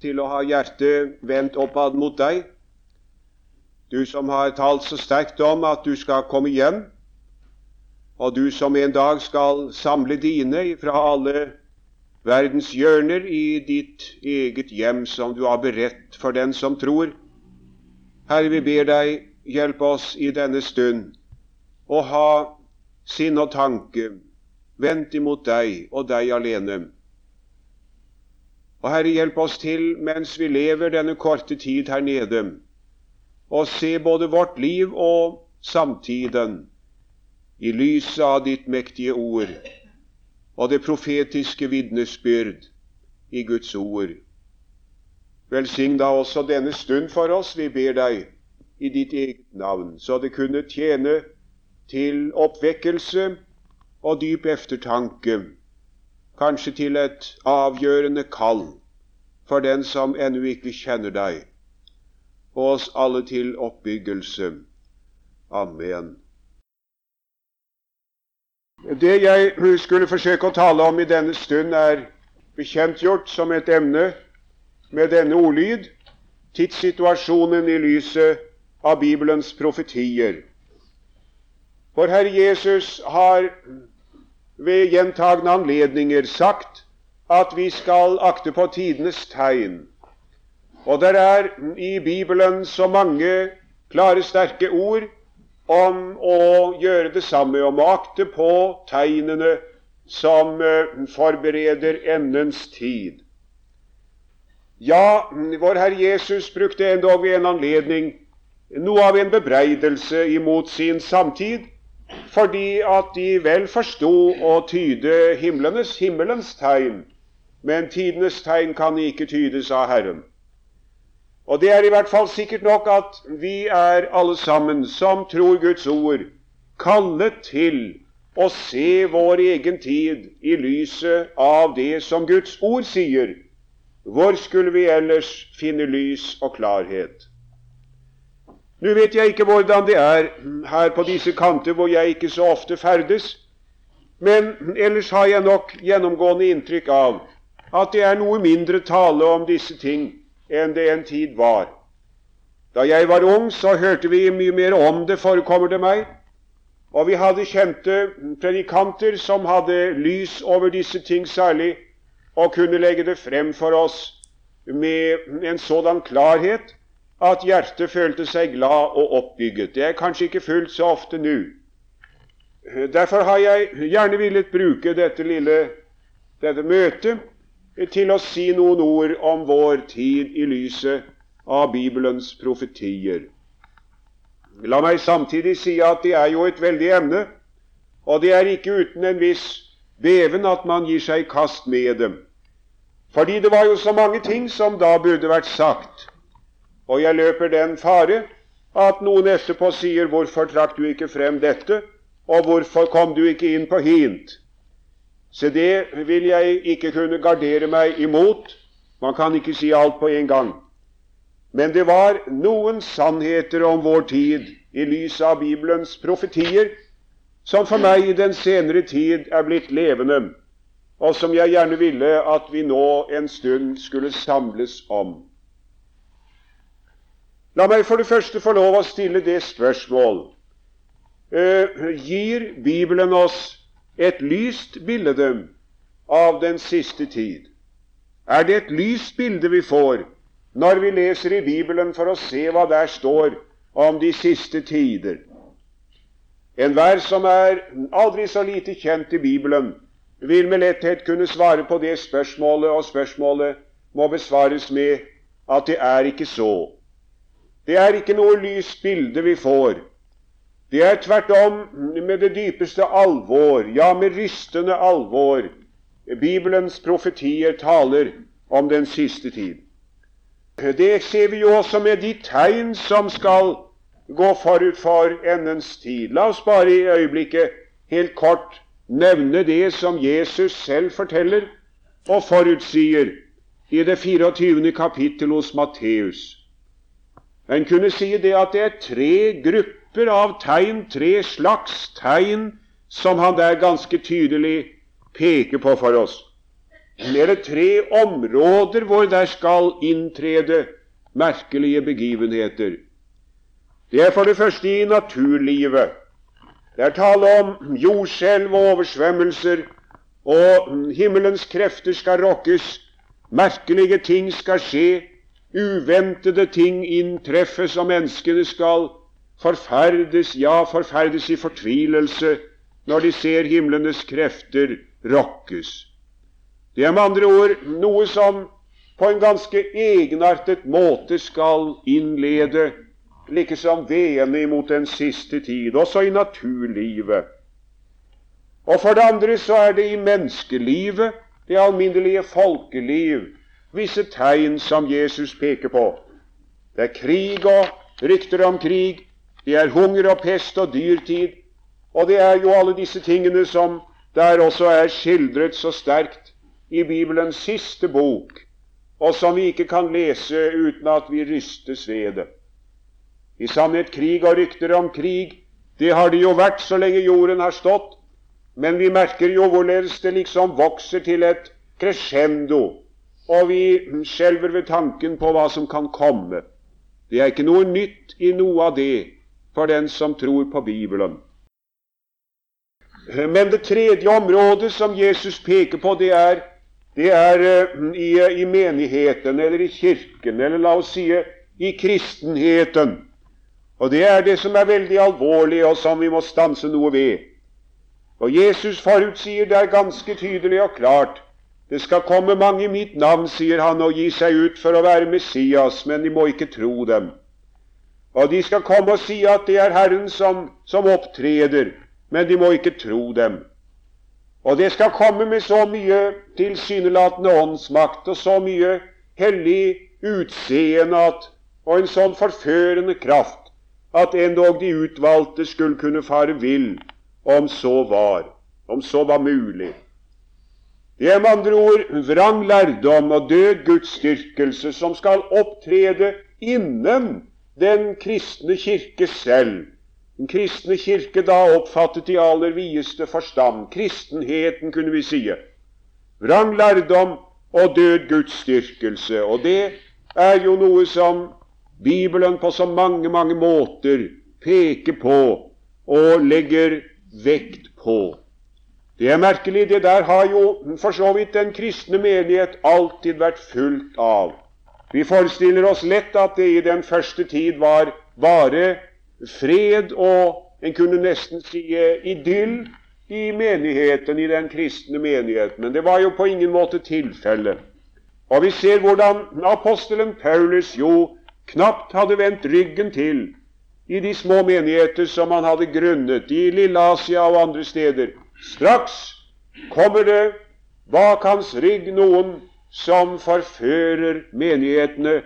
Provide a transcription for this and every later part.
til å ha hjertet vendt oppad mot deg. Du som har talt så sterkt om at du skal komme hjem, og du som en dag skal samle dine fra alle verdens hjørner i ditt eget hjem som du har beredt for den som tror. Herre, vi ber deg, hjelp oss i denne stund å ha sinn og tanke vendt imot deg og deg alene. Og Herre, hjelp oss til, mens vi lever denne korte tid her nede, å se både vårt liv og samtiden i lyset av ditt mektige ord og det profetiske vitnesbyrd i Guds ord. Velsign da også denne stund for oss, vi ber deg, i ditt eget navn, så det kunne tjene til oppvekkelse og dyp eftertanke kanskje til et avgjørende kall for den som ennå ikke kjenner deg, og oss alle til oppbyggelse. Amen. Det jeg skulle forsøke å tale om i denne stund, er bekjentgjort som et emne med denne ordlyd tidssituasjonen i lyset av Bibelens profetier. For Herre Jesus har ved gjentagende anledninger sagt at vi skal akte på tidenes tegn. Og det er i Bibelen så mange klare, sterke ord om å gjøre det samme, om å akte på tegnene som eh, forbereder endens tid. Ja, vår Herre Jesus brukte endog ved en anledning noe av en bebreidelse imot sin samtid fordi at de vel forsto å tyde himlenes, himmelens tegn, men tidenes tegn kan ikke tydes av Herren. Og det er i hvert fall sikkert nok at vi er alle sammen, som tror Guds ord, kallet til å se vår egen tid i lyset av det som Guds ord sier. Hvor skulle vi ellers finne lys og klarhet? Nå vet jeg ikke hvordan det er her på disse kanter hvor jeg ikke så ofte ferdes, men ellers har jeg nok gjennomgående inntrykk av at det er noe mindre tale om disse ting enn det en tid var. Da jeg var ung, så hørte vi mye mer om det, forekommer det meg, og vi hadde kjente predikanter som hadde lys over disse ting særlig, og kunne legge det frem for oss med en sådan klarhet at hjertet følte seg glad og oppbygget. Det er kanskje ikke fullt så ofte nå. Derfor har jeg gjerne villet bruke dette lille dette møtet til å si noen ord om vår tid i lyset av Bibelens profetier. La meg samtidig si at det er jo et veldig emne, og det er ikke uten en viss beven at man gir seg i kast med dem. Fordi det var jo så mange ting som da burde vært sagt. Og jeg løper den fare at noen etterpå sier 'Hvorfor trakk du ikke frem dette?' og 'Hvorfor kom du ikke inn på hint?' Så det vil jeg ikke kunne gardere meg imot. Man kan ikke si alt på en gang. Men det var noen sannheter om vår tid i lys av Bibelens profetier som for meg i den senere tid er blitt levende, og som jeg gjerne ville at vi nå en stund skulle samles om. La meg for det første få lov å stille det spørsmål eh, Gir Bibelen oss et lyst bilde av den siste tid? Er det et lyst bilde vi får når vi leser i Bibelen for å se hva der står om de siste tider? Enhver som er aldri så lite kjent i Bibelen, vil med letthet kunne svare på det spørsmålet, og spørsmålet må besvares med at det er ikke så. Det er ikke noe lyst bilde vi får. Det er tvert om med det dypeste alvor, ja, med rystende alvor, Bibelens profetier taler om den siste tid. Det ser vi jo også med de tegn som skal gå forut for endens tid. La oss bare i øyeblikket helt kort nevne det som Jesus selv forteller og forutsier i det 24. kapittel hos Matteus. En kunne si det at det er tre grupper av tegn, tre slags tegn, som han der ganske tydelig peker på for oss. det tre områder hvor der skal inntrede merkelige begivenheter. Det er for det første i naturlivet. Det er tale om jordskjelv og oversvømmelser, og himmelens krefter skal rokkes. Merkelige ting skal skje. Uventede ting inntreffes, og menneskene skal forferdes, ja, forferdes i fortvilelse når de ser himlenes krefter rokkes. Det er med andre ord noe som på en ganske egenartet måte skal innlede likesom veene imot den siste tid, også i naturlivet. Og for det andre så er det i menneskelivet, det alminnelige folkeliv, visse tegn som Jesus peker på. Det er krig og rykter om krig, det er hunger og pest og dyrtid, og det er jo alle disse tingene som der også er skildret så sterkt i Bibelens siste bok, og som vi ikke kan lese uten at vi rystes ved det. I sannhet krig og rykter om krig, det har det jo vært så lenge jorden har stått, men vi merker jo hvorledes det liksom vokser til et crescendo, og vi skjelver ved tanken på hva som kan komme. Det er ikke noe nytt i noe av det for den som tror på Bibelen. Men det tredje området som Jesus peker på, det er, det er eh, i, i, menigheten eller i kirken, eller la oss si i kristenheten. Og det er det som er veldig alvorlig, og som vi må stanse noe ved. Og Jesus forutsier der ganske tydelig og klart det skal komme mange i mitt navn, sier han, og gi seg ut for å være Messias, men de må ikke tro dem. Og de skal komme og si at det er Herren som, som opptreder, men de må ikke tro dem. Og det skal komme med så mye tilsynelatende åndsmakt og så mye hellig utseende at, og en sånn forførende kraft at endog de utvalgte skulle kunne fare vill, om så var, om så var mulig. Det er med andre ord vrang lærdom og død gudsdyrkelse som skal opptrede innen den kristne kirke selv. Den kristne kirke da oppfattet i aller videste forstand kristenheten, kunne vi si. Vrang lærdom og død gudsdyrkelse. Og det er jo noe som Bibelen på så mange, mange måter peker på og legger vekt på. Det er merkelig. Det der har jo for så vidt den kristne menighet alltid vært fullt av. Vi forestiller oss lett at det i den første tid var bare fred og en kunne nesten si eh, idyll i menigheten, i den kristne menigheten. Men det var jo på ingen måte tilfellet. Og vi ser hvordan apostelen Paulus jo knapt hadde vendt ryggen til i de små menigheter som han hadde grunnet i Lille Asia og andre steder. Straks kommer det bak hans rygg noen som forfører menighetene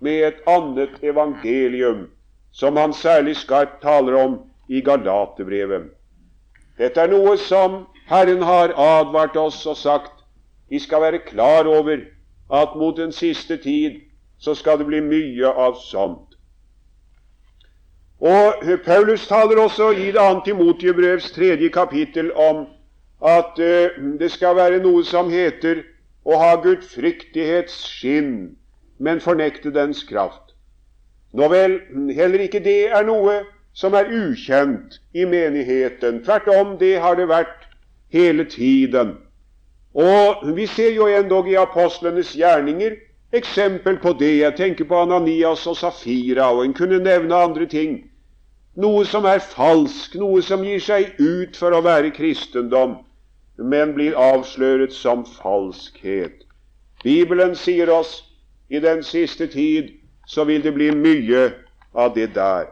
med et annet evangelium, som han særlig skarpt taler om i Galatebrevet. Dette er noe som Herren har advart oss og sagt vi skal være klar over at mot den siste tid så skal det bli mye av sånt. Og Paulus taler også i det Antimotibrevs tredje kapittel om at uh, det skal være noe som heter å ha gudfryktighetsskinn, men fornekte dens kraft. Nå vel, heller ikke det er noe som er ukjent i menigheten. Tvert om, det har det vært hele tiden. Og vi ser jo endog i apostlenes gjerninger eksempel på det. Jeg tenker på Ananias og Safira, og en kunne nevne andre ting. Noe som er falsk, noe som gir seg ut for å være kristendom men blir avsløret som falskhet. Bibelen sier oss i den siste tid så vil det bli mye av det der.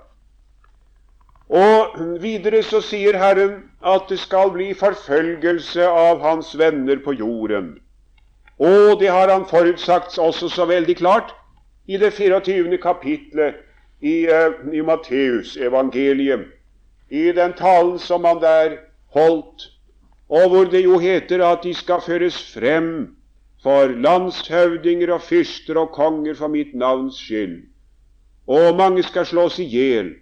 Og videre så sier Herren at det skal bli forfølgelse av hans venner på jorden. Og det har han forutsagt også så veldig klart i det 24. kapitlet i, uh, i Matteus evangeliet, i den talen som han der holdt og hvor det jo heter at de skal føres frem for landshøvdinger og fyrster og konger for mitt navns skyld. Og mange skal slås i hjel,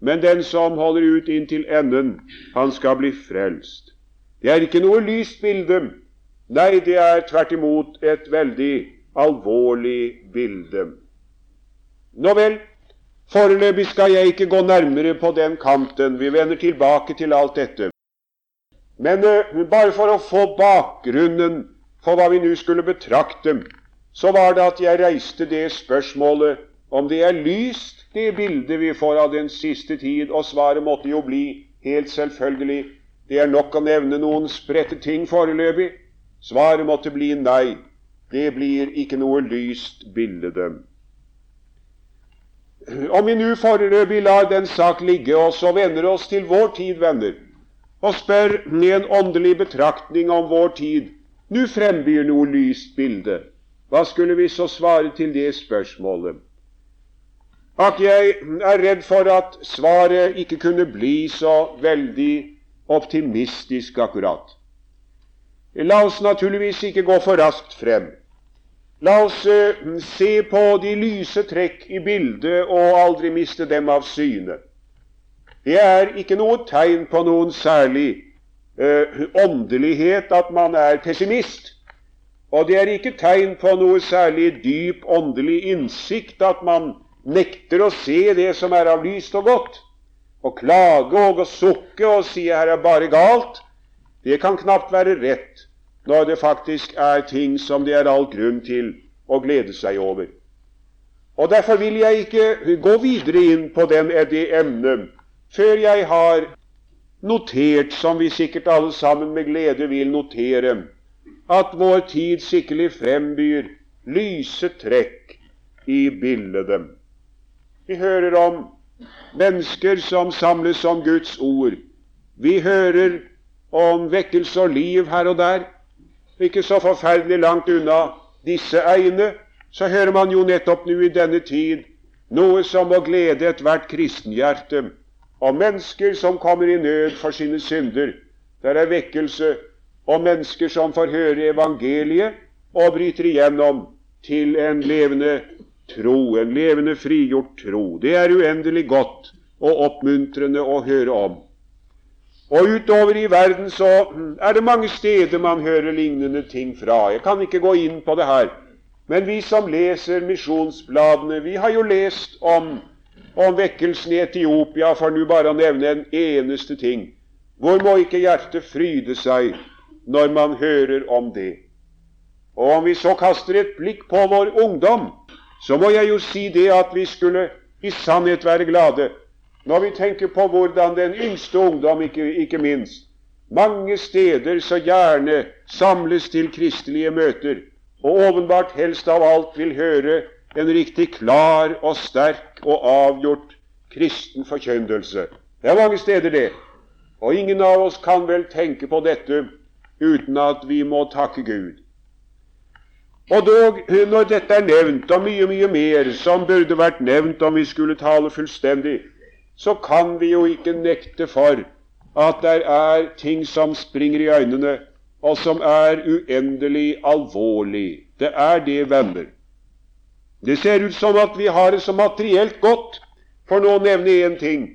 men den som holder ut inntil enden, han skal bli frelst. Det er ikke noe lyst bilde, Nei, det er tvert imot et veldig alvorlig bilde. Nå vel, foreløpig skal jeg ikke gå nærmere på den kanten. Vi vender tilbake til alt dette. Men uh, bare for å få bakgrunnen for hva vi nå skulle betrakte, så var det at jeg reiste det spørsmålet om det er lyst, det bildet vi får av den siste tid. Og svaret måtte jo bli helt selvfølgelig det er nok å nevne noen spredte ting foreløpig. Svaret måtte bli nei. Det blir ikke noe lyst bilde. Om vi nå foreløpig lar den sak ligge, og så vender oss til vår tid, venner, og spør med en åndelig betraktning om vår tid Nå frembyr noe lyst bilde. Hva skulle vi så svare til det spørsmålet? At jeg er redd for at svaret ikke kunne bli så veldig optimistisk akkurat. La oss naturligvis ikke gå for raskt frem. La oss uh, se på de lyse trekk i bildet og aldri miste dem av syne. Det er ikke noe tegn på noen særlig uh, åndelighet at man er pessimist. Og det er ikke tegn på noe særlig dyp åndelig innsikt at man nekter å se det som er av lyst og godt å klage og å sukke og si 'her er bare galt', det kan knapt være rett når det faktisk er ting som det er all grunn til å glede seg over. Og Derfor vil jeg ikke gå videre inn på den, det emnet før jeg har notert, som vi sikkert alle sammen med glede vil notere, at vår tid sikkert frembyr lyse trekk i bildet. Vi hører om mennesker som samles om Guds ord. Vi hører om vekkelse og liv her og der. Ikke så forferdelig langt unna disse egne, så hører man jo nettopp nå i denne tid noe som må glede ethvert kristenhjerte. Om mennesker som kommer i nød for sine synder. Der er vekkelse. om mennesker som får høre evangeliet og bryter igjennom til en levende tro, en levende, frigjort tro. Det er uendelig godt og oppmuntrende å høre om. Og utover i verden så er det mange steder man hører lignende ting fra. Jeg kan ikke gå inn på det her. Men vi som leser misjonsbladene, vi har jo lest om, om vekkelsen i Etiopia, for nå bare å nevne en eneste ting. Hvor må ikke hjertet fryde seg når man hører om det? Og om vi så kaster et blikk på vår ungdom, så må jeg jo si det at vi skulle i sannhet være glade når vi tenker på hvordan den yngste ungdom, ikke, ikke minst, mange steder så gjerne samles til kristelige møter, og åpenbart helst av alt vil høre en riktig klar og sterk og avgjort kristen forkynnelse. Det er mange steder, det. Og ingen av oss kan vel tenke på dette uten at vi må takke Gud. Og dog, når dette er nevnt, og mye, mye mer som burde vært nevnt om vi skulle tale fullstendig, så kan vi jo ikke nekte for at det er ting som springer i øynene, og som er uendelig alvorlig. Det er det, venner. Det ser ut som at vi har det så materielt godt, for nå å nevne én ting,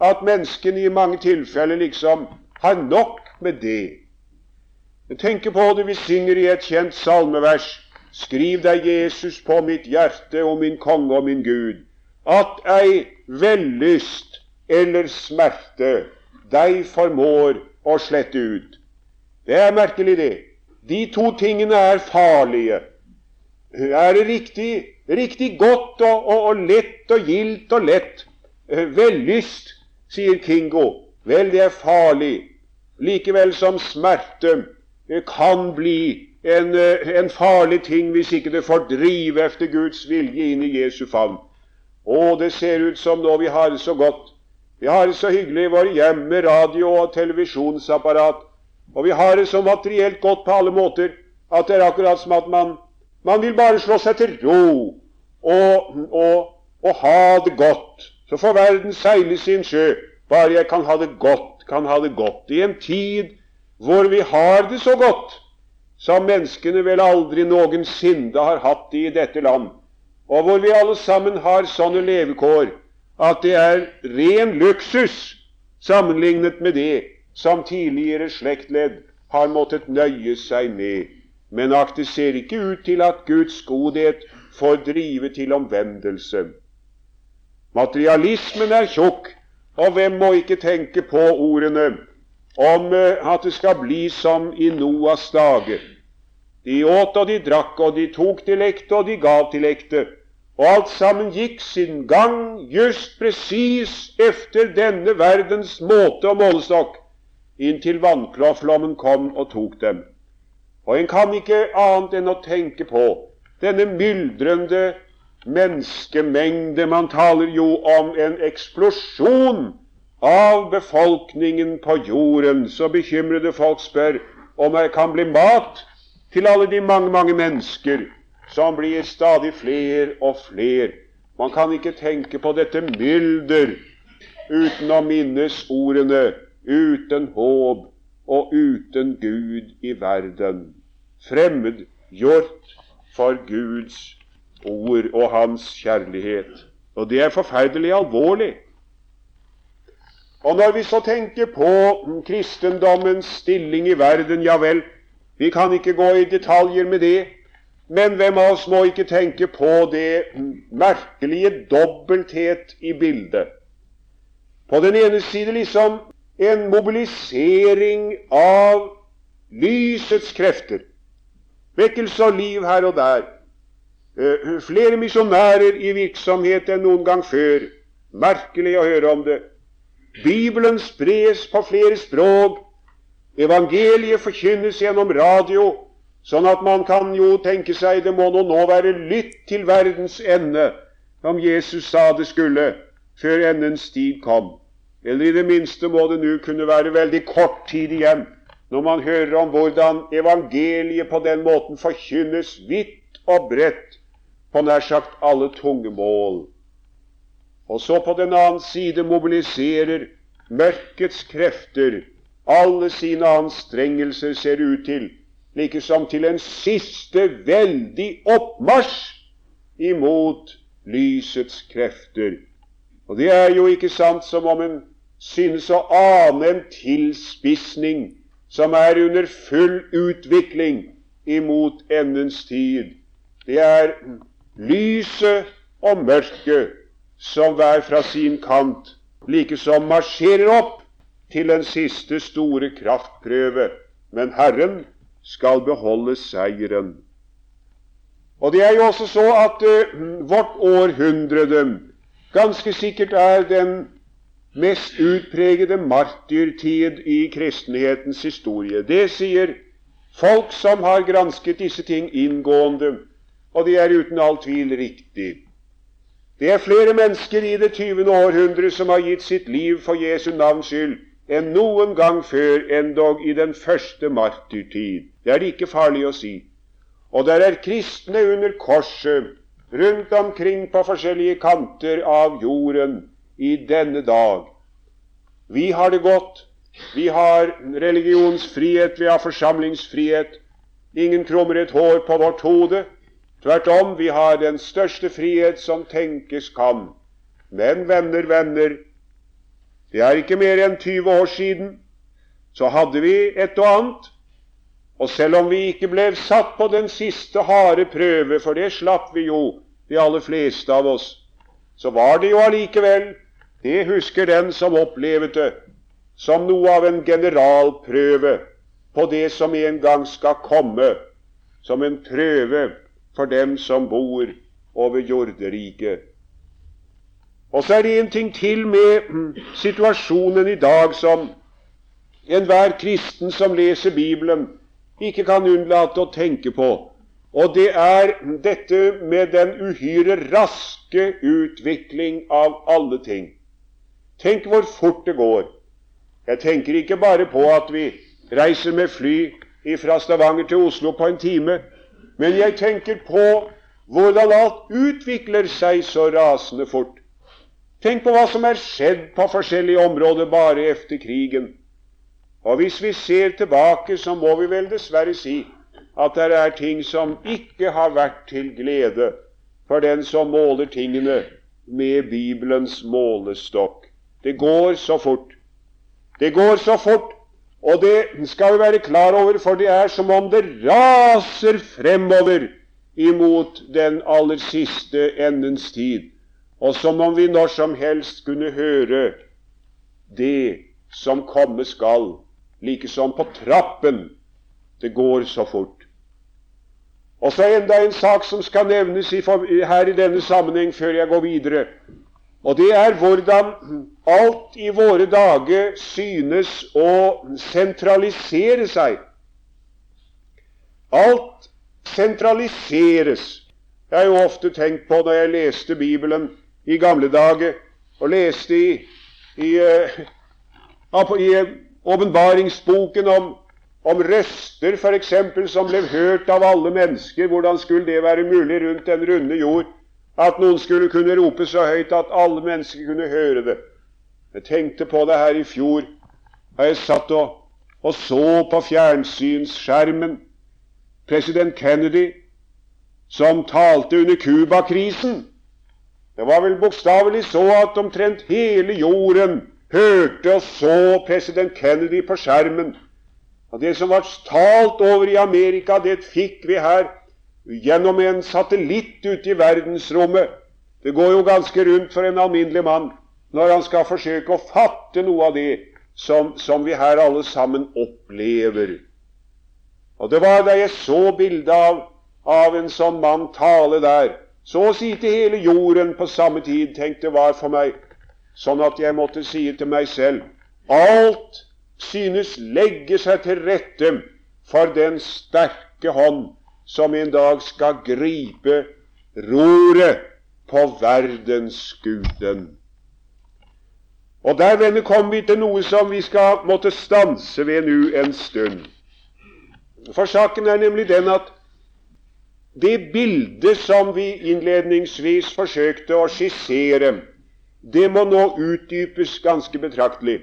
at menneskene i mange tilfeller liksom har nok med det jeg tenker på det vi synger i et kjent salmevers. Skriv deg Jesus på mitt hjerte, og min konge og min Gud, at ei vellyst eller smerte deg formår å slette ut. Det er merkelig, det. De to tingene er farlige. Er det riktig, riktig godt og, og, og lett og gildt og lett? Eh, vellyst, sier Kingo. Vel, det er farlig. Likevel som smerte kan bli en, eh, en, farlig ting hvis ikke det får drive efter Guds vilje inn i Jesu favn. Å, det ser ut som nå vi har det så godt. Vi har det så hyggelig i våre hjem med radio og televisjonsapparat. Og vi har det så materielt godt på alle måter at det er akkurat som at man, man vil bare slå seg til ro og, og, og ha det godt. Så får verden seile sin sjø, bare jeg kan ha det godt, kan ha det godt. I en tid hvor vi har det så godt som menneskene vel aldri noensinne har hatt det i dette land, og hvor vi alle sammen har sånne levekår at det er ren luksus sammenlignet med det som tidligere slektledd har måttet nøye seg med. Men ak, det ser ikke ut til at Guds godhet får drive til omvendelse. Materialismen er tjukk, og hvem må ikke tenke på ordene om eh, at det skal bli som i Noas dager. De åt og de drakk, og de tok til ekte, og de gav til ekte. Og alt sammen gikk sin gang just presis efter denne verdens måte og målestokk, inntil vannklåflommen kom og tok dem. Og en kan ikke annet enn å tenke på denne myldrende menneskemengde. Man taler jo om en eksplosjon av befolkningen på jorden. Så bekymrede folk spør om det kan bli mat til alle de mange, mange mennesker som blir stadig flere og flere. Man kan ikke tenke på dette mylder uten å minnes ordene uten håp og uten Gud i verden. Fremmedgjort for Guds ord og Hans kjærlighet. Og det er forferdelig alvorlig. Og når vi så tenker på kristendommens stilling i verden, ja vel, vi kan ikke gå i detaljer med det, men hvem av oss må ikke tenke på det merkelige dobbelthet i bildet? På den ene side liksom en mobilisering av lysets krefter. Vekkelse og liv her og der. Uh, flere misjonærer i virksomhet enn noen gang før. Merkelig å høre om det. Bibelen spres på flere språk. Evangeliet forkynnes gjennom radio. Sånn at man kan jo tenke seg det må nå, være lytt til verdens ende, som Jesus sa det skulle, før endens tid kom. Eller i det minste må det nå kunne være veldig kort tid igjen, når man hører om hvordan evangeliet på den måten forkynnes vidt og bredt på nær sagt alle tunge mål. Og så på den annen side mobiliserer mørkets krefter alle sine anstrengelser, ser ut til, like som til en siste veldig oppmarsj imot lysets krefter. Og det er jo ikke sant som om en synes å ane en tilspissning som er under full utvikling imot endens tid. Det er lyset og mørket som hver fra sin kant likesom marsjerer opp til en siste store kraftprøve. Men Herren skal beholde seieren. Og det er jo også så at uh, vårt århundrede ganske sikkert er den mest utpregede martyrtid i kristenhetens historie. Det sier folk som har gransket disse ting inngående, og det er uten all tvil riktig. Det er flere mennesker i det 20. århundre som har gitt sitt liv for Jesu navns skyld, enn noen gang før, endog i den første martyrtid. Det er det ikke farlig å si. Og der er kristne under korset rundt omkring på forskjellige kanter av jorden i denne dag. Vi har det godt. Vi har religionsfrihet, vi har forsamlingsfrihet. Ingen krummer et hår på vårt hode. Tvert om, vi har den største frihet som tenkes kan. Men venner, venner, det er ikke mer enn 20 år siden så hadde vi et og annet. Og selv om vi ikke ble satt på den siste harde prøve, for det slapp vi jo, de aller fleste av oss, så var det jo allikevel, det husker den som opplevde det, som noe av en generalprøve på det som en gang skal komme, som en prøve for dem som bor over jorderiket. Og så er det en ting til med situasjonen i dag som enhver kristen som leser Bibelen, ikke kan unnlate å tenke på. Og det er dette med den uhyre raske utvikling av alle ting. Tenk hvor fort det går. Jeg tenker ikke bare på at vi reiser med fly fra Stavanger til Oslo på en time, men jeg tenker på hvordan alt utvikler seg så rasende fort. Tenk på hva som er skjedd på forskjellige områder bare etter krigen. Og hvis vi ser tilbake, så må vi vel dessverre si at det er ting som ikke har vært til glede for den som måler tingene med Bibelens målestokk. Det går så fort. Det går så fort Og det skal vi være klar over, for det er som om det raser fremover imot den aller siste endens tid, og som om vi når som helst kunne høre det som komme skal, like som på trappen. Det går så fort. Og så enda en sak som skal nevnes her i denne sammenheng før jeg går videre. Og det er hvordan alt i våre dager synes å sentralisere seg. Alt sentraliseres. Jeg har jo ofte tenkt på når jeg leste Bibelen i gamle dager, og leste i, i, eh, i åpenbaringsboken om, om røster f.eks. som ble hørt av alle mennesker. Hvordan skulle det være mulig rundt den runde jord? At noen skulle kunne rope så høyt at alle mennesker kunne høre det. Jeg tenkte på det her i fjor. da Jeg satt og, og så på fjernsynsskjermen president Kennedy som talte under Cuba-krisen. Det var vel bokstavelig så at omtrent hele jorden hørte og så president Kennedy på skjermen. Og Det som var talt over i Amerika, det fikk vi her gjennom en satellitt ute i verdensrommet. Det går jo ganske rundt for en alminnelig mann når han skal forsøke å fatte noe av det som, som vi her alle sammen opplever. Og det var da jeg så bildet av, av en sånn mann tale der, så å si til hele jorden på samme tid, tenk det var for meg, sånn at jeg måtte si til meg selv alt synes legge seg til rette for den sterke hånd som en dag skal gripe roret på verdensguden. Og der, venner, kommer vi til noe som vi skal måtte stanse ved nå en stund. For saken er nemlig den at det bildet som vi innledningsvis forsøkte å skissere, det må nå utdypes ganske betraktelig.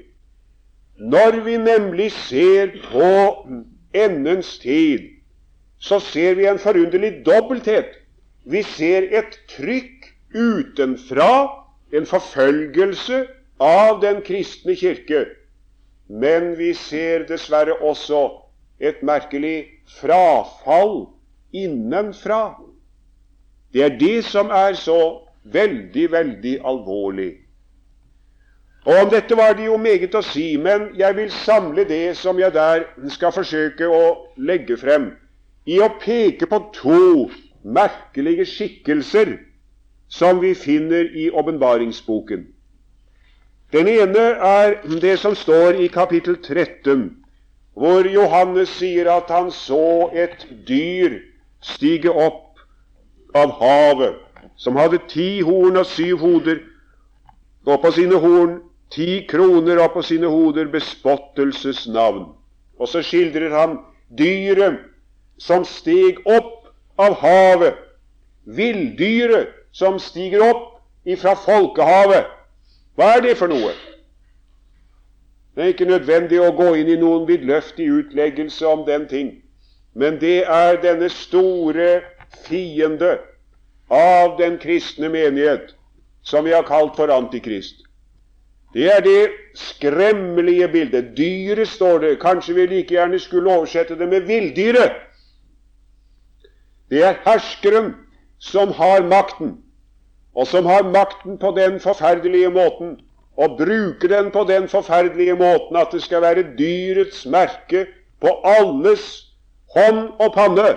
Når vi nemlig ser på endens tid, så ser vi en forunderlig dobbelthet. Vi ser et trykk utenfra, en forfølgelse av den kristne kirke. Men vi ser dessverre også et merkelig frafall innenfra. Det er det som er så veldig, veldig alvorlig. Og Om dette var det jo meget å si, men jeg vil samle det som jeg der skal forsøke å legge frem i å peke på to merkelige skikkelser som vi finner i åpenbaringsboken. Den ene er det som står i kapittel 13, hvor Johannes sier at han så et dyr stige opp av havet, som hadde ti horn og syv hoder, og på sine horn ti kroner, og på sine hoder bespottelsesnavn. Og så skildrer han dyret som steg opp av havet, villdyret som stiger opp ifra folkehavet. Hva er det for noe? Det er ikke nødvendig å gå inn i noen vidløftig utleggelse om den ting, men det er denne store fiende av den kristne menighet som vi har kalt for Antikrist. Det er det skremmelige bildet. Dyret, står det. Kanskje vi like gjerne skulle oversette det med villdyret. Det er herskeren som har makten, og som har makten på den forferdelige måten, og bruker den på den forferdelige måten at det skal være dyrets merke på alles hånd og panne.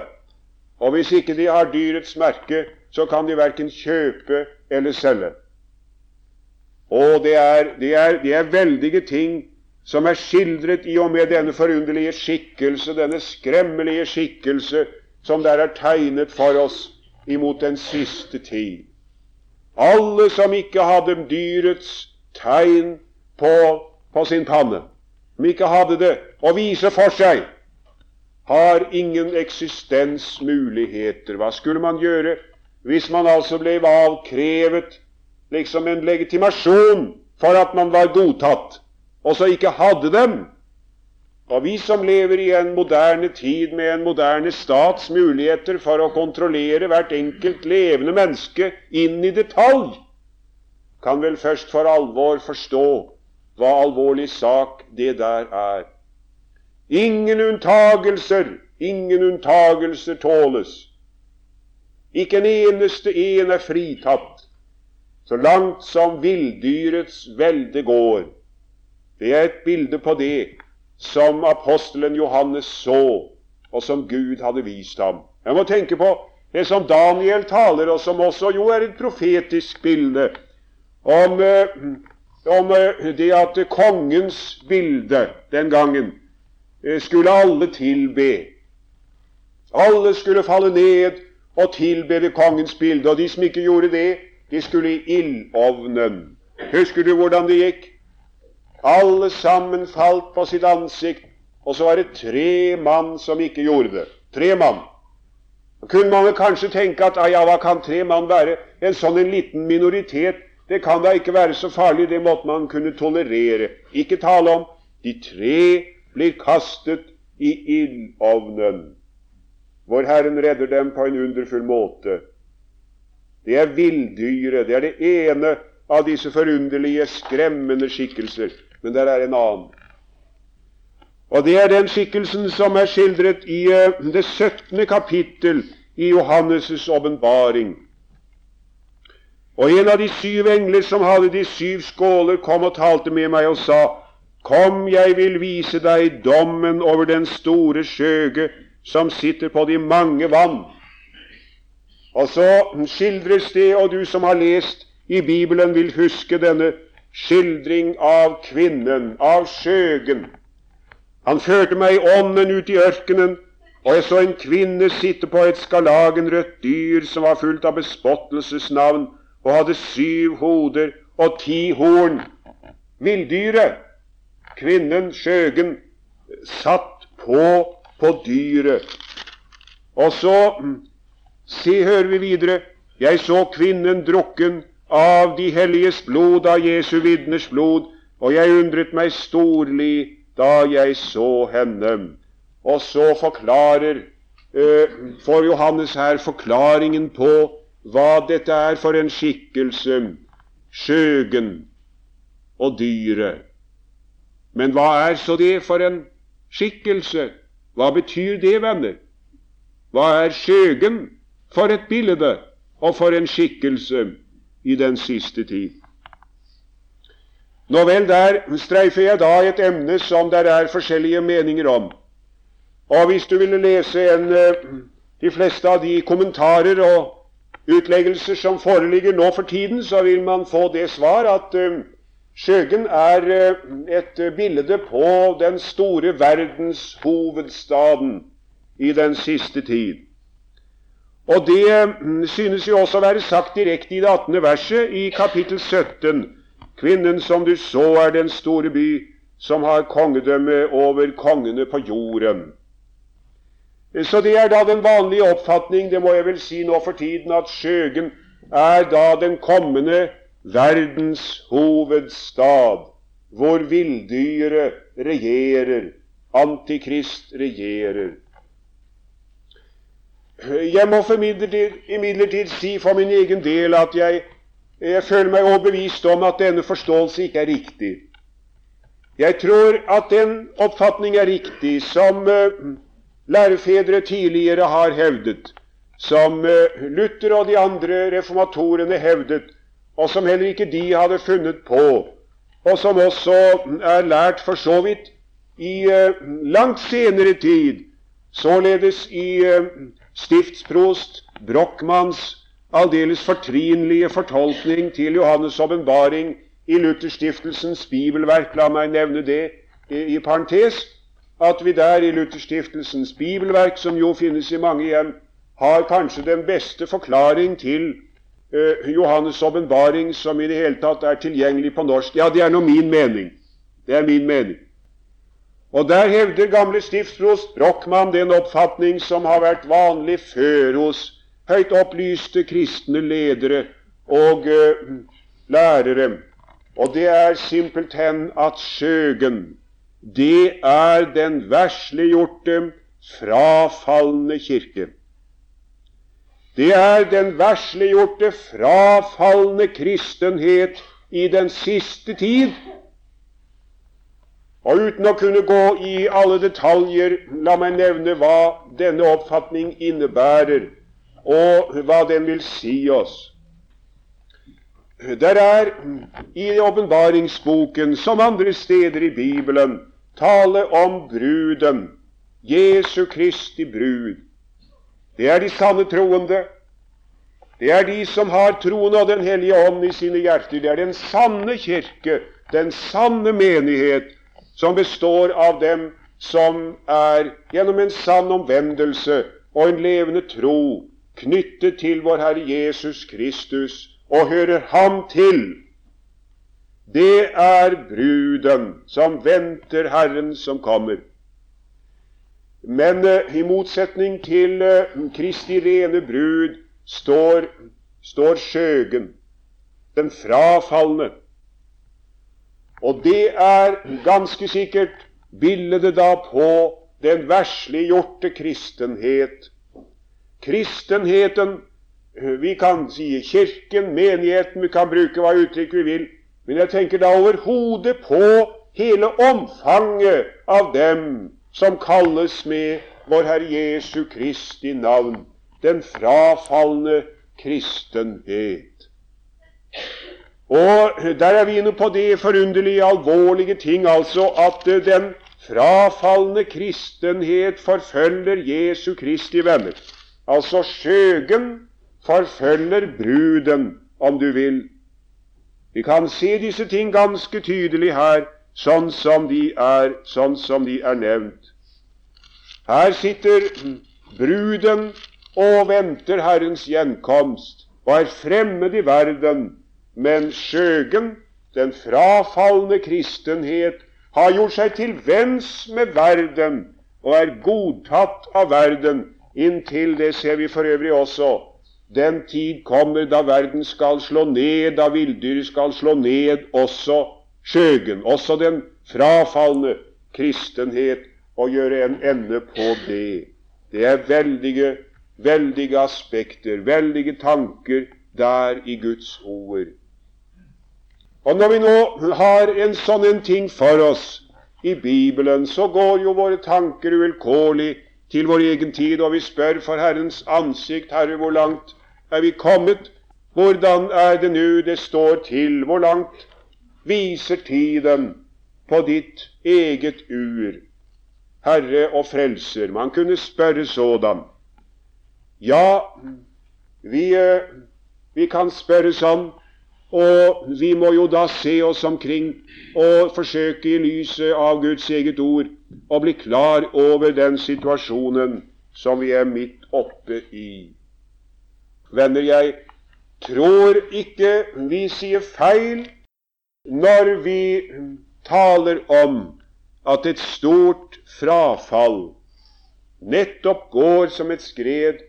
Og hvis ikke de har dyrets merke, så kan de verken kjøpe eller selge. Og det er, det, er, det er, veldige ting som er skildret i og med denne forunderlige skikkelse, denne skremmelige skikkelse som der er tegnet for oss imot den siste tid. Alle som ikke hadde dyrets tegn på, på sin panne, som ikke hadde det å vise for seg, har ingen eksistensmuligheter. Hva skulle man gjøre hvis man altså ble avkrevet liksom en legitimasjon for at man var godtatt, og så ikke hadde dem? Og vi som lever i en moderne tid med en moderne stats muligheter for å kontrollere hvert enkelt levende menneske inn i detalj, kan vel først for alvor forstå hva alvorlig sak det der er. Ingen unntagelser, ingen unntagelser tåles. Ikke en eneste en er fritatt, så langt som villdyrets velde går. Det er et bilde på det som apostelen Johannes så, og som Gud hadde vist ham. Jeg må tenke på det som Daniel taler, og som også jo er et profetisk bilde om, eh, om eh, det at kongens bilde den gangen skulle alle tilbe. Alle skulle falle ned og tilbe kongens bilde, og de som ikke gjorde det, de skulle i ildovnen. Husker du hvordan det gikk? Alle sammen falt på sitt ansikt, og så var det tre mann som ikke gjorde det. Tre mann. Kunne mange kanskje tenke at ja, hva kan tre mann være? En sånn en liten minoritet, det kan da ikke være så farlig, det måtte man kunne tolerere. Ikke tale om. De tre blir kastet i ildovnen, hvor Herren redder dem på en underfull måte. Det er villdyret. Det er det ene av disse forunderlige, skremmende skikkelser. Men der er en annen. Og det er den skikkelsen som er skildret i uh, det 17. kapittel i Johannes' åpenbaring. Og en av de syv engler som hadde de syv skåler, kom og talte med meg og sa:" Kom, jeg vil vise deg dommen over den store skjøge som sitter på de mange vann. Og så skildres det, og du som har lest i Bibelen, vil huske denne skildring av kvinnen, av skjøgen, han førte meg i ånden ut i ørkenen, og jeg så en kvinne sitte på et skarlagenrødt dyr som var fullt av bespottelsesnavn og hadde syv hoder og ti horn. Villdyret, kvinnen, skjøgen, satt på på dyret. Og så se, hører vi videre, jeg så kvinnen drukken av de helliges blod, av Jesu vitners blod, og jeg undret meg storlig da jeg så henne. Og så forklarer eh, får Johannes her forklaringen på hva dette er for en skikkelse, skjøgen og dyret. Men hva er så det for en skikkelse? Hva betyr det, venner? Hva er skjøgen for et bilde og for en skikkelse i den siste tid? Nå vel, der streifer jeg da et emne som der er forskjellige meninger om. Og hvis du ville lese en, eh, de fleste av de kommentarer og utleggelser som foreligger nå for tiden, så vil man få det svar at uh, Skjøgen er uh, et bilde på den store verdens hovedstaden i den siste tid. Og det uh, synes jo også å være sagt direkte i det 18. verset i kapittel 17 Kvinnen som du så, er den store by som har kongedømme over kongene på jorden. Så det er da den vanlige oppfatning, det må jeg vel si nå for tiden, at Skjøgen er da den kommende verdens hovedstad, hvor villdyret regjerer, Antikrist regjerer. Jeg må imidlertid si for min egen del at jeg jeg føler meg overbevist om at denne forståelse ikke er riktig. Jeg tror at den oppfatning er riktig som uh, lærefedre tidligere har hevdet, som uh, Luther og de andre reformatorene hevdet, og som heller ikke de hadde funnet på, og som også er lært for så vidt i eh, langt senere tid, således i stiftsprost Brochmanns aldeles fortrinlige fortolkning til Johannes' åpenbaring i Lutherstiftelsens bibelverk. La meg nevne det i parentes, at vi der i Lutherstiftelsens bibelverk, som jo finnes i mange hjem, har kanskje den beste forklaring til uh, Johannes' åpenbaring som i det hele tatt er tilgjengelig på norsk. Ja, det er nå min mening. Det er min mening. Og der hevder gamle stiftsprost Brochmann den oppfatning som har vært vanlig før hos høyt opplyste kristne ledere og uh, lærere. Og det er simpelthen at skjøgen, det er den versliggjorte, frafalne kirke. Det er den veslegjorte, frafalne kristenhet i den siste tid. Og uten å kunne gå i alle detaljer, la meg nevne hva denne oppfatning innebærer, og hva den vil si oss. Der er i åpenbaringsboken, som andre steder i Bibelen, tale om bruden, Jesu Kristi brud. Det er de sanne troende. Det er de som har troen og Den hellige ånd i sine hjerter. Det er den sanne kirke, den sanne menighet, som består av dem som er gjennom en sann omvendelse og en levende tro knyttet til vår Herre Jesus Kristus og hører Ham til. Det er bruden som venter Herren som kommer. Men uh, i motsetning til uh, Kristi rene brud står, står skjøgen, den frafalne, og det er ganske sikkert bildet da på den versliggjorte kristenhet. Kristenheten Vi kan si Kirken, menigheten, vi kan bruke hva uttrykk vi vil. Men jeg tenker da overhodet på hele omfanget av dem som kalles med vår Herre Jesu Kristi navn, den frafalne kristenhet. Og der er vi inne på det forunderlige, alvorlige ting, altså at eh, den frafalne kristenhet forfølger Jesu Kristi venner. Altså skjøgen forfølger bruden, om du vil. Vi kan se disse ting ganske tydelig her, sånn som de er, sånn som de er nevnt. Her sitter bruden og venter Herrens gjenkomst og er fremmed i verden men skjøgen, den frafalne kristenhet, har gjort seg til venns med verden og er godtatt av verden. Inntil det ser vi for øvrig også. Den tid kommer da verden skal slå ned, da villdyret skal slå ned også skjøgen, også den frafalne kristenhet, og gjøre en ende på det. Det er veldige, veldige aspekter, veldige tanker der i Guds ord. Og når vi nå har en sånn en ting for oss i Bibelen, så går jo våre tanker uvilkårlig til vår egen tid, og vi spør for Herrens ansikt, Herre, hvor langt er vi kommet? Hvordan er det nå det står til? Hvor langt viser tiden på ditt eget ur? Herre og Frelser. Man kunne spørre sådan. Ja, vi, eh, vi kan spørre sånn og vi må jo da se oss omkring og forsøke i lyset av Guds eget ord å bli klar over den situasjonen som vi er midt oppe i. Venner, jeg tror ikke vi sier feil når vi taler om at et stort frafall nettopp går som et skred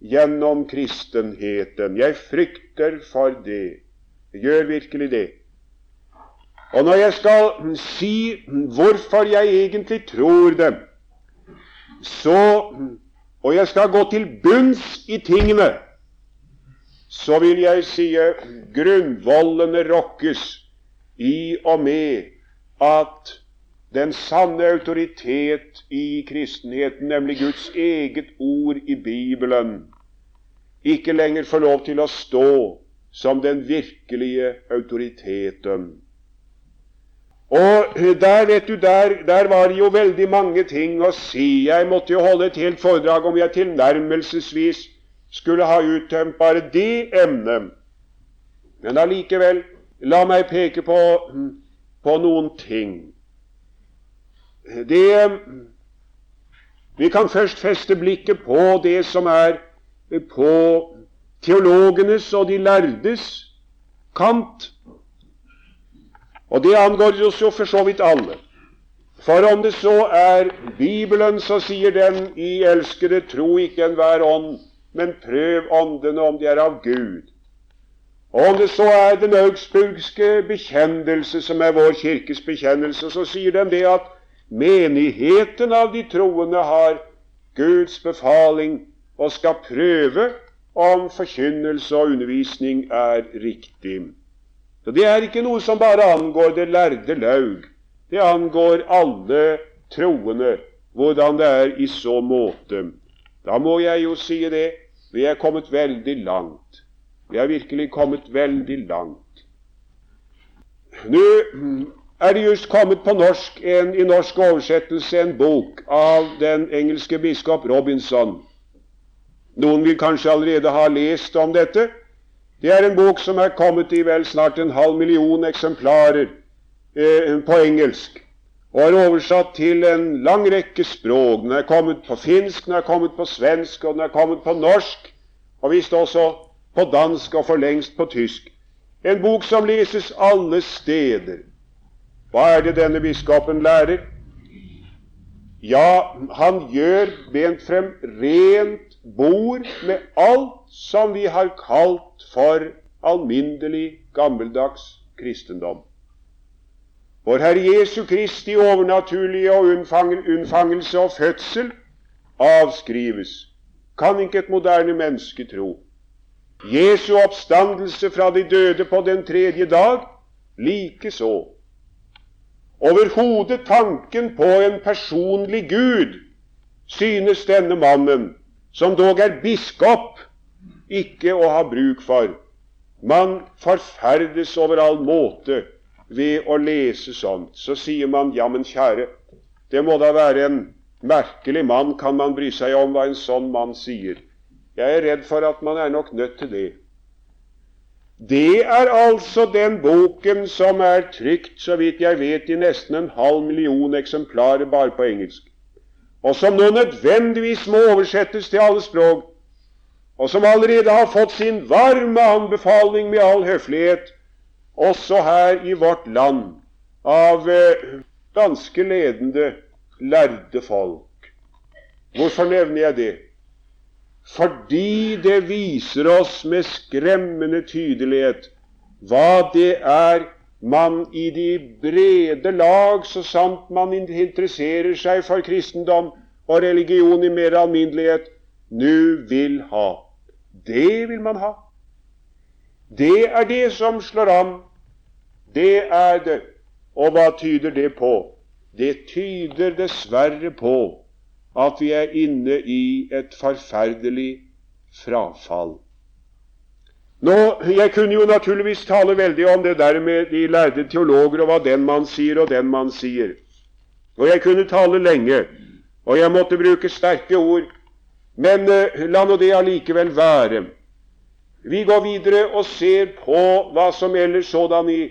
gjennom kristenheten. Jeg frykter for det. Jeg gjør virkelig det. Og når jeg skal si hvorfor jeg egentlig tror det, så og jeg skal gå til bunns i tingene, så vil jeg si grunnvollene rokkes i og med at den sanne autoritet i kristenheten, nemlig Guds eget ord i Bibelen, ikke lenger får lov til å stå som den virkelige autoriteten. Og der, vet du, der, der var det jo veldig mange ting å si. Jeg måtte jo holde et helt foredrag om jeg tilnærmelsesvis skulle ha uttømt bare det emnet. Men allikevel, la meg peke på, på noen ting. Det Vi kan først feste blikket på det som er på teologenes og de lærdes kant. Og det angår oss jo for så vidt alle. For om det så er Bibelen, så sier den i elskede tro ikke enhver ånd, men prøv åndene om de er av Gud. Og om det så er den augsburgske bekjennelse, som er vår kirkes bekjennelse, så sier den det at menigheten av de troende har Guds befaling og skal prøve om forkynnelse og undervisning er riktig. Så Det er ikke noe som bare angår det lærde laug. Det angår alle troende, hvordan det er i så måte. Da må jeg jo si det. Vi er kommet veldig langt. Vi er virkelig kommet veldig langt. Nå er det just kommet på norsk en, i norsk oversettelse en bok av den engelske biskop Robinson. Noen vil kanskje allerede ha lest om dette. Det er en bok som er kommet i vel snart en halv million eksemplarer eh, på engelsk, og er oversatt til en lang rekke språk. Den er kommet på finsk, den er kommet på svensk, og den er kommet på norsk, og visst også på dansk og for lengst på tysk. En bok som leses alle steder. Hva er det denne biskopen lærer? Ja, han gjør bent frem rent bord med alt som vi har kalt for alminnelig, gammeldags kristendom. Vår Herre Jesu Kristi overnaturlige og unnfangelse og fødsel avskrives. Kan ikke et moderne menneske tro. Jesu oppstandelse fra de døde på den tredje dag likeså. Overhodet tanken på en personlig Gud synes denne mannen, som dog er biskop, ikke å ha bruk for. Man forferdes over all måte ved å lese sånt. Så sier man, ja, men kjære, det må da være en merkelig mann, kan man bry seg om hva en sånn mann sier? Jeg er redd for at man er nok nødt til det. Det er altså den boken som er trykt, så vidt jeg vet, i nesten en halv million eksemplarer bare på engelsk, og som nå nødvendigvis må oversettes til alle språk, og som allerede har fått sin varme anbefaling med all høflighet, også her i vårt land, av eh, ganske ledende, lærde folk. Hvorfor nevner jeg det? Fordi det viser oss med skremmende tydelighet hva det er man i de brede lag, så sant man interesserer seg for kristendom og religion i mer alminnelighet, nå vil ha. Det vil man ha. Det er det som slår an. Det er det. Og hva tyder det på? Det tyder dessverre på at vi er inne i et forferdelig frafall. Nå, Jeg kunne jo naturligvis tale veldig om det der med de lærde teologer og hva den man sier, og den man sier. Og jeg kunne tale lenge, og jeg måtte bruke sterke ord. Men eh, la nå det allikevel være. Vi går videre og ser på hva som ellers sådan i,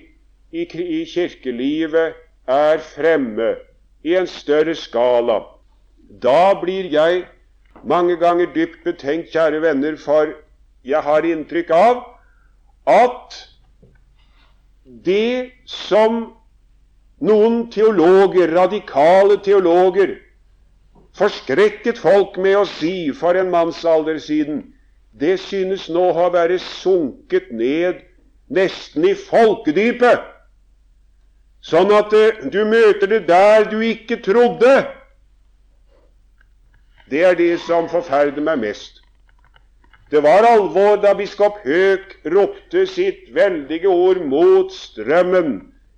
i, i kirkelivet er fremme i en større skala. Da blir jeg mange ganger dypt betenkt, kjære venner, for jeg har inntrykk av at det som noen teologer, radikale teologer, forskrekket folk med å si for en mannsalder siden, det synes nå å være sunket ned nesten i folkedypet, sånn at eh, du møter det der du ikke trodde. Det er det som forferder meg mest. Det var alvor da biskop Høek ropte sitt veldige ord mot strømmen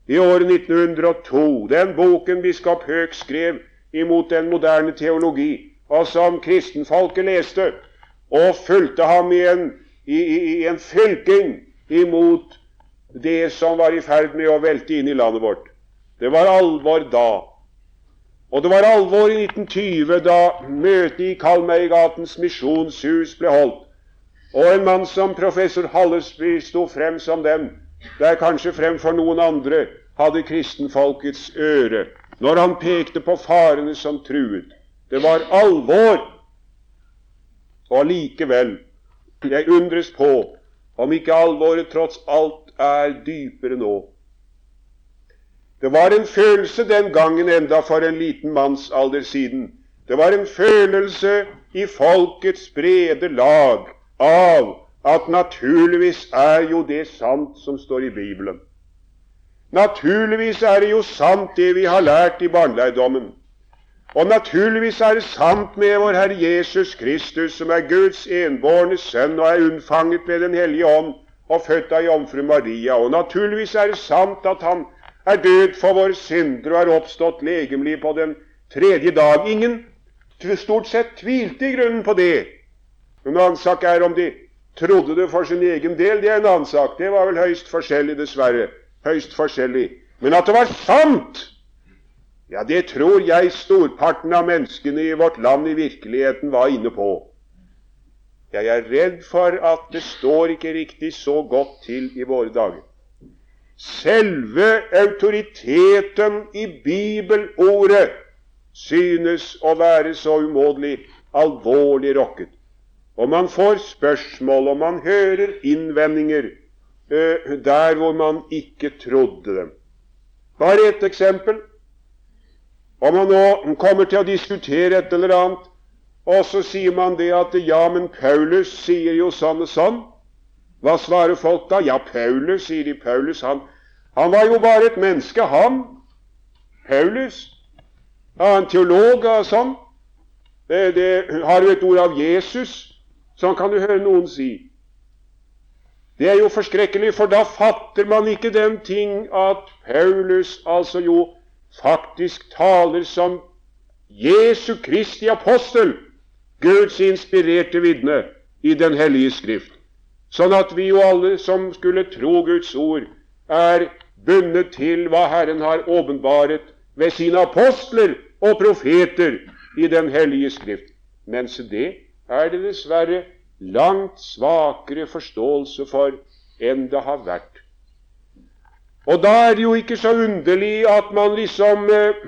i året 1902. Den boken biskop Høek skrev imot den moderne teologi, og som kristenfolket leste, og fulgte ham i en, i, i, i en fylking imot det som var i ferd med å velte inn i landet vårt. Det var alvor da. Og det var alvor i 1920 da møtet i Kalmøygatens misjonshus ble holdt, og en mann som professor Hallesby sto frem som dem, der kanskje fremfor noen andre hadde kristenfolkets øre, når han pekte på farene som truet. Det var alvor. Og likevel, jeg undres på om ikke alvoret tross alt er dypere nå. Det var en følelse den gangen enda for en liten manns alder siden. Det var en følelse i folkets brede lag av at naturligvis er jo det sant som står i Bibelen. Naturligvis er det jo sant det vi har lært i barneleidommen. Og naturligvis er det sant med vår Herre Jesus Kristus, som er Guds enbårne sønn og er unnfanget ved Den hellige ånd og født av jomfru Maria. Og naturligvis er det sant at han er død for våre synder og er oppstått legemlig på den tredje dag. Ingen stort sett tvilte i grunnen på det. En annen sak er om de trodde det for sin egen del. Det er en annen sak. Det var vel høyst forskjellig, dessverre. Høyst forskjellig. Men at det var sant, ja, det tror jeg storparten av menneskene i vårt land i virkeligheten var inne på. Jeg er redd for at det står ikke riktig så godt til i våre dager. Selve autoriteten i bibelordet synes å være så umåtelig alvorlig rokket. Og man får spørsmål, og man hører innvendinger uh, der hvor man ikke trodde dem. Bare ett eksempel. Om man nå kommer til å diskutere et eller annet, og så sier man det at ja, men Paulus sier jo sånn og sånn. Hva svarer folk da? Ja, Paulus, sier de. Paulus, han, han var jo bare et menneske, han. Paulus. Ja, en teolog og sånn. Det, det, har du et ord av Jesus? Sånn kan du høre noen si. Det er jo forskrekkelig, for da fatter man ikke den ting at Paulus altså jo faktisk taler som Jesu Kristi apostel, Guds inspirerte vitne i Den hellige Skrift. Sånn at vi jo alle som skulle tro Guds ord, er bundet til hva Herren har åpenbaret ved sine apostler og profeter i Den hellige Skrift. Mens det er det dessverre langt svakere forståelse for enn det har vært. Og da er det jo ikke så underlig at man liksom eh,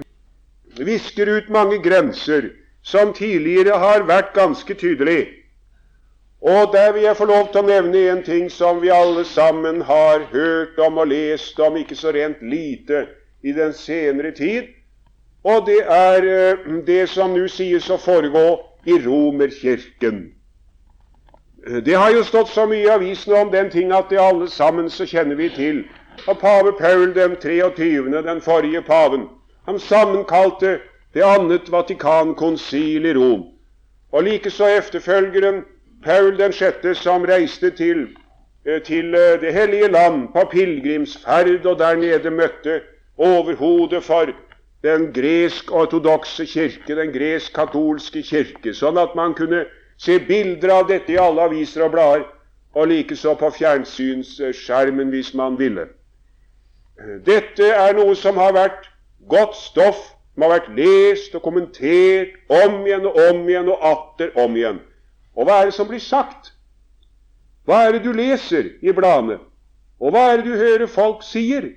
visker ut mange grenser som tidligere har vært ganske tydelig. Og der vil jeg få lov til å nevne en ting som vi alle sammen har hørt om og lest om ikke så rent lite i den senere tid. Og det er eh, det som nå sies å foregå i Romerkirken. Det har jo stått så mye i avisene om den ting at det alle sammen så kjenner vi til. Og pave Paul den 23., den forrige paven, han sammenkalte det annet Vatikankonsil i Rom. Og likeså efterfølgeren Paul den 6., som reiste til, eh, til eh, Det hellige land på pilegrimsferd, og der nede møtte overhodet for den gresk-ortodokse kirke, den gresk-katolske kirke, sånn at man kunne se bilder av dette i alle aviser og blader, og likeså på fjernsynsskjermen hvis man ville. Dette er noe som har vært godt stoff, som har vært lest og kommentert om igjen og om igjen og atter om igjen. Og hva er det som blir sagt? Hva er det du leser i bladene? Og hva er det du hører folk sier?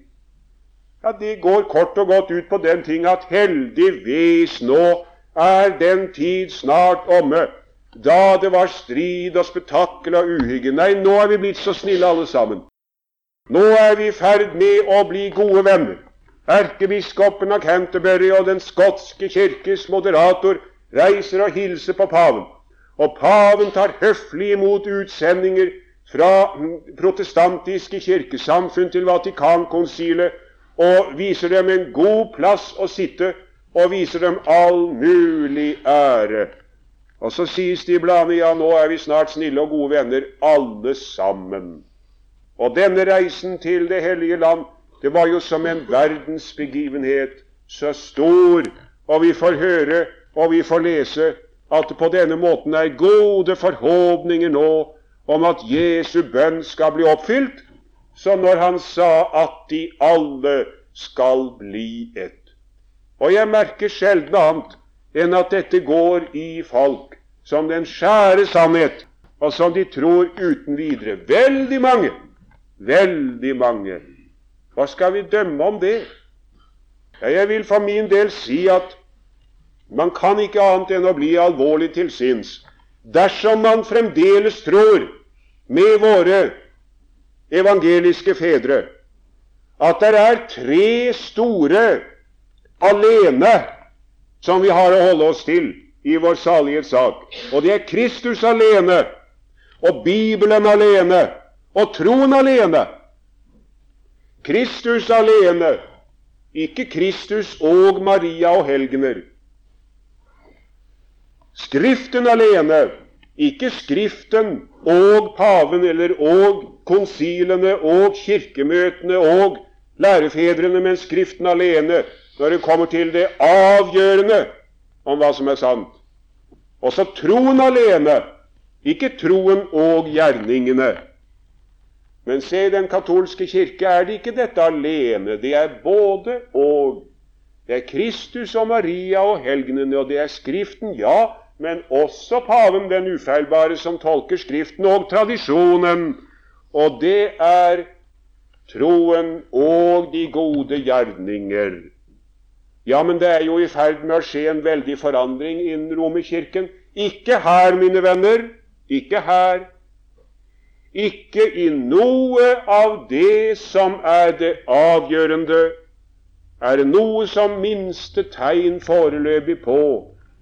Ja, Det går kort og godt ut på den ting at heldigvis nå er den tid snart omme da det var strid og spetakkel og uhygge. Nei, nå er vi blitt så snille alle sammen. Nå er vi i ferd med å bli gode venner. Erkebiskopen av Canterbury og den skotske kirkes moderator reiser og hilser på paven. Og paven tar høflig imot utsendinger fra protestantiske kirkesamfunn til Vatikankonsilet og viser dem en god plass å sitte og viser dem all mulig ære. Og så sies det i bladene ja, nå er vi snart snille og gode venner, alle sammen. Og denne reisen til Det hellige land, det var jo som en verdensbegivenhet, så stor. Og vi får høre og vi får lese at det på denne måten er gode forhåpninger nå om at Jesu bønn skal bli oppfylt, som når han sa at de alle skal bli ett. Og jeg merker sjelden annet enn at dette går i folk som den skjære sannhet, og som de tror uten videre. Veldig mange. Veldig mange. Hva skal vi dømme om det? Jeg vil for min del si at man kan ikke annet enn å bli alvorlig til sinns dersom man fremdeles tror, med våre evangeliske fedre, at det er tre store alene som vi har å holde oss til i vår salighetssak. Og det er Kristus alene, og Bibelen alene, og troen alene. Kristus alene, ikke Kristus og Maria og helgener. Skriften alene, ikke Skriften og paven eller og konsilene og kirkemøtene og lærefedrene, men Skriften alene når det kommer til det avgjørende om hva som er sant. Også troen alene, ikke troen og gjerningene. Men se, i den katolske kirke er det ikke dette alene. Det er både og. Det er Kristus og Maria og helgenene, og det er Skriften, ja, men også paven den ufeilbare som tolker Skriften og tradisjonen. Og det er troen og de gode gjerninger. Ja, men det er jo i ferd med å skje en veldig forandring innen Romerkirken. Ikke her, mine venner. Ikke her. Ikke i noe av det som er det avgjørende er det noe som minste tegn foreløpig på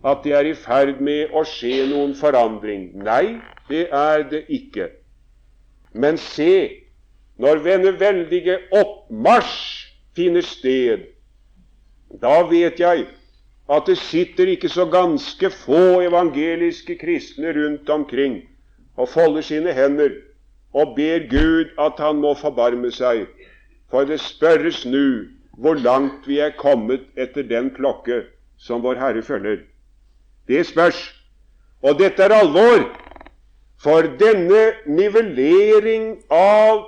at det er i ferd med å skje noen forandring? Nei, det er det ikke. Men se, når denne veldige oppmarsj finner sted, da vet jeg at det sitter ikke så ganske få evangeliske kristne rundt omkring og folder sine hender og ber Gud at han må forbarme seg. For det spørres nu hvor langt vi er kommet etter den klokke som Vår Herre følger. Det spørs. Og dette er alvor. For denne nivellering av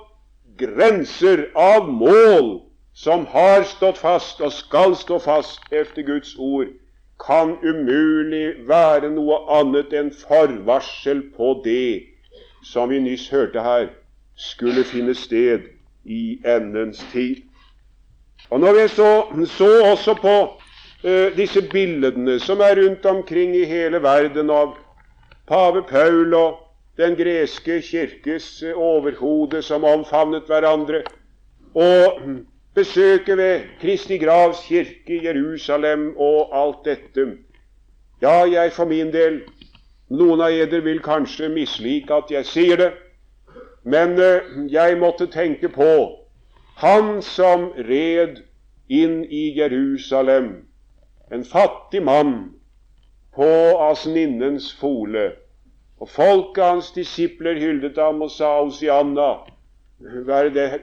grenser, av mål, som har stått fast og skal stå fast efter Guds ord, kan umulig være noe annet enn forvarsel på det som vi nyss hørte her, skulle finne sted i endens tid. Og når vi så, så også på disse bildene som er rundt omkring i hele verden av pave Paul og den greske kirkes uh, overhode som omfavnet hverandre, og besøket ved Kristi gravs kirke Jerusalem og alt dette. Ja, jeg for min del Noen av eder vil kanskje mislike at jeg sier det, men uh, jeg måtte tenke på han som red inn i Jerusalem, en fattig mann på asninnens fole. Og folket hans disipler hyldet ham og sa Osianna, være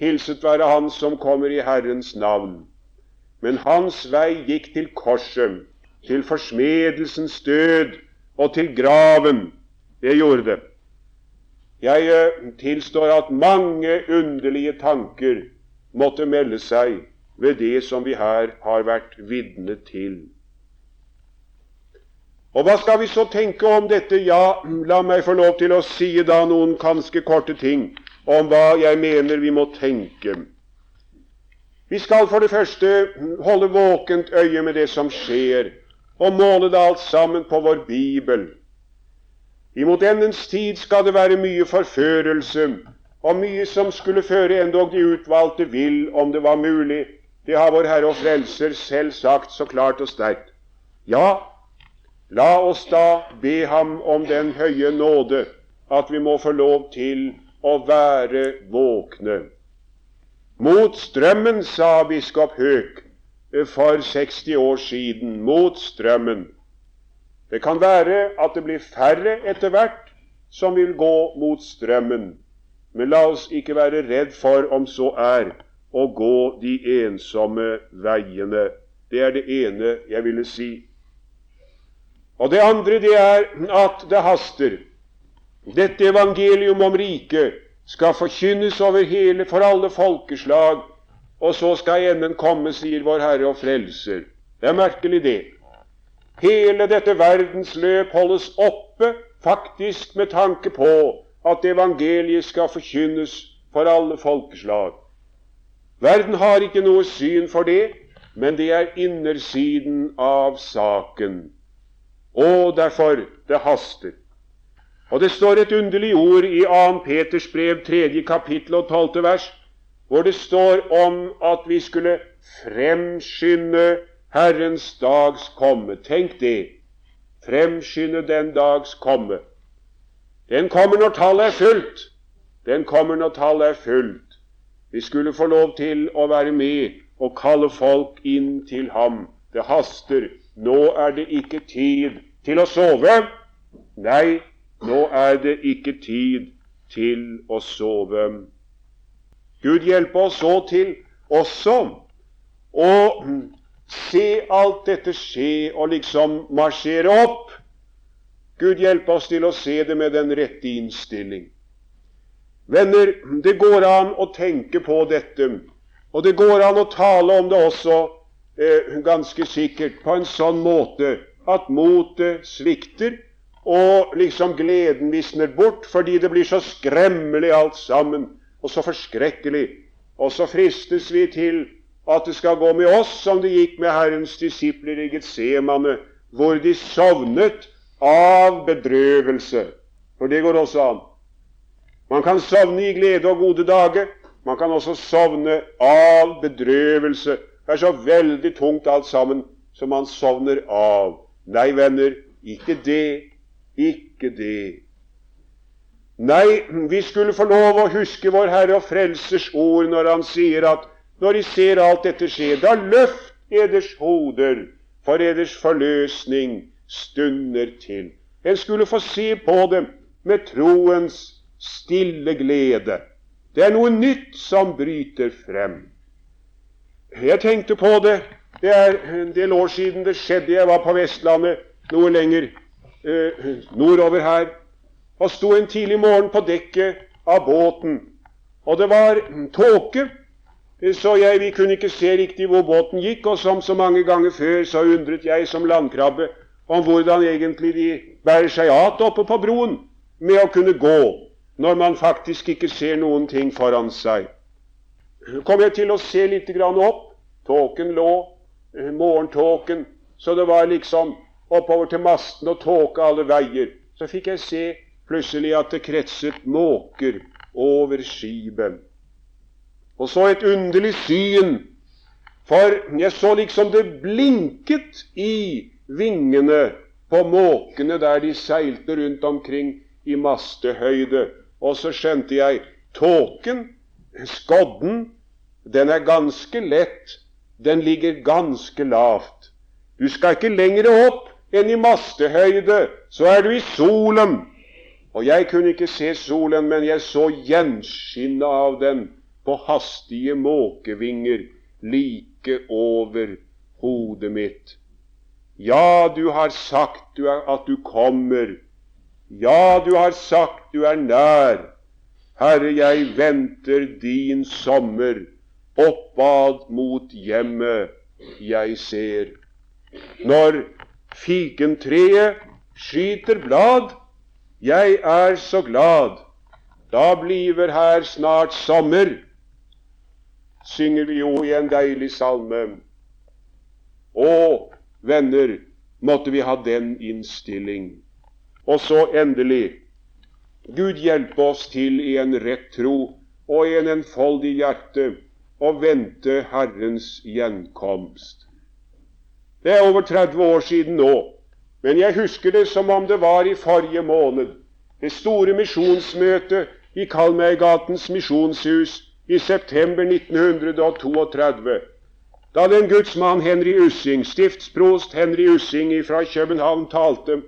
hilset være Han som kommer i Herrens navn. Men hans vei gikk til korset, til forsmedelsens død og til graven. Det gjorde det. Jeg eh, tilstår at mange underlige tanker måtte melde seg ved det som vi her har vært vitne til. Og hva skal vi så tenke om dette? Ja, la meg få lov til å si da noen ganske korte ting om hva jeg mener vi må tenke. Vi skal for det første holde våkent øye med det som skjer, og måle det alt sammen på vår bibel. Imot endens tid skal det være mye forførelse og mye som skulle føre endog de utvalgte vil, om det var mulig. Det har vår Herre og Frelser selv sagt så klart og sterkt. Ja, la oss da be Ham om den høye nåde at vi må få lov til å være våkne. Mot strømmen, sa biskop Høek for 60 år siden. Mot strømmen. Det kan være at det blir færre etter hvert som vil gå mot strømmen. Men la oss ikke være redd for, om så er, å gå de ensomme veiene. Det er det ene jeg ville si. Og det andre det er at det haster. Dette evangelium om riket skal forkynnes over hele for alle folkeslag, og så skal enden komme, sier vår Herre og Frelser. Det er merkelig, det. Hele dette verdensløp holdes oppe faktisk med tanke på at evangeliet skal forkynnes for alle folkeslag. Verden har ikke noe syn for det, men det er innersiden av saken. Og derfor det haster. Og det står et underlig ord i 2. Peters brev, 3. kapittel og 12. vers, hvor det står om at vi skulle fremskynde Herrens dags komme. Tenk det. Fremskynde den dags komme. Den kommer når tallet er fullt. Den kommer når tallet er fullt. Vi skulle få lov til å være med og kalle folk inn til ham. Det haster. Nå er det ikke tid til å sove. Nei, nå er det ikke tid til å sove. Gud hjelpe oss så til også å se alt dette skje og liksom marsjere opp. Gud hjelpe oss til å se det med den rette innstilling. Venner, det går an å tenke på dette, og det går an å tale om det også eh, ganske sikkert på en sånn måte at motet svikter, og liksom gleden visner bort fordi det blir så skremmelig alt sammen, og så forskrekkelig. Og så fristes vi til at det skal gå med oss som det gikk med Herrens disipler i Getsemane, hvor de sovnet av bedrøvelse. For det går også an. Man kan sovne i glede og gode dager. Man kan også sovne av bedrøvelse. Det er så veldig tungt alt sammen som man sovner av. Nei, venner, ikke det. Ikke det. Nei, vi skulle få lov å huske vår Herre og Frelsers ord når Han sier at når De ser alt dette skje, da løft eders hoder, for eders forløsning stunder til. En skulle få se på dem med troens stille glede. Det er noe nytt som bryter frem. Jeg tenkte på det. Det er en del år siden det skjedde. Jeg var på Vestlandet noe lenger eh, nordover her og sto en tidlig morgen på dekket av båten. Og det var tåke, så jeg, vi kunne ikke se riktig hvor båten gikk. Og som så mange ganger før så undret jeg som landkrabbe om hvordan egentlig de bærer seg at oppe på broen med å kunne gå når man faktisk ikke ser noen ting foran seg. kom jeg til å se litt opp. Tåken lå, eh, morgentåken, så det var liksom oppover til masten og tåke alle veier. Så fikk jeg se plutselig at det kretset måker over skipet. Og så et underlig syn, for jeg så liksom det blinket i vingene på måkene der de seilte rundt omkring i mastehøyde. Og så skjønte jeg tåken, skodden, den er ganske lett. Den ligger ganske lavt. Du skal ikke lenger opp enn i mastehøyde, så er du i solen. Og jeg kunne ikke se solen, men jeg så gjenskinnet av den på hastige måkevinger like over hodet mitt. Ja, du har sagt at du kommer. Ja, du har sagt du er nær. Herre, jeg venter din sommer oppad mot hjemmet jeg ser. Når fikentreet skyter blad, jeg er så glad, da bliver her snart sommer, synger vi jo i en deilig salme. Å, venner, måtte vi ha den innstilling. Og så endelig Gud hjelpe oss til i en rett tro og i en enfoldig hjerte å vente Herrens gjenkomst. Det er over 30 år siden nå men jeg husker det som om det var i forrige måned. Det store misjonsmøtet i Kalmøygatens misjonshus i september 1932. Da den gudsmann Henry Ussing, stiftsprost Henry Ussing fra København, talte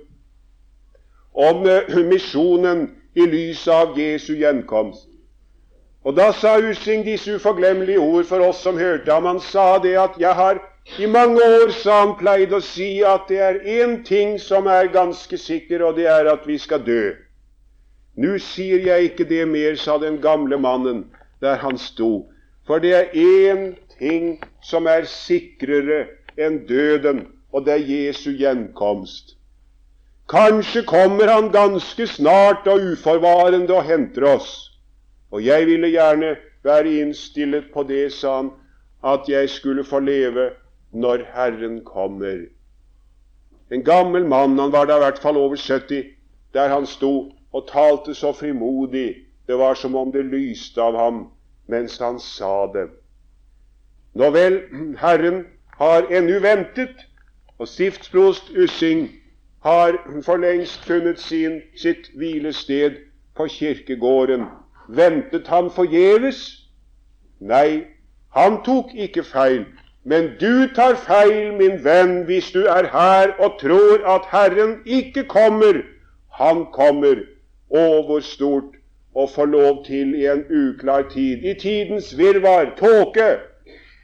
om uh, misjonen i lys av Jesu gjenkomst. Og Da sa Ussing disse uforglemmelige ord for oss som hørte ham. Han sa det at 'jeg har i mange år sa han pleid å si at det er én ting som er ganske sikker, og det er at vi skal dø. Nå sier jeg ikke det mer, sa den gamle mannen der han sto, for det er én ting som er sikrere enn døden, og det er Jesu gjenkomst. Kanskje kommer han ganske snart og uforvarende og henter oss. Og jeg ville gjerne være innstillet på det, sa han, at jeg skulle få leve når Herren kommer. En gammel mann, han var da i hvert fall over 70, der han sto og talte så frimodig. Det var som om det lyste av ham mens han sa det. Nå vel, Herren har ennå ventet, og stiftsprost Ussing har for lengst funnet sin, sitt hvilested på kirkegården. Ventet han forgjeves? Nei, han tok ikke feil. Men du tar feil, min venn, hvis du er her og tror at Herren ikke kommer. Han kommer. Å, hvor stort å få lov til i en uklar tid, i tidens virvar, tåke,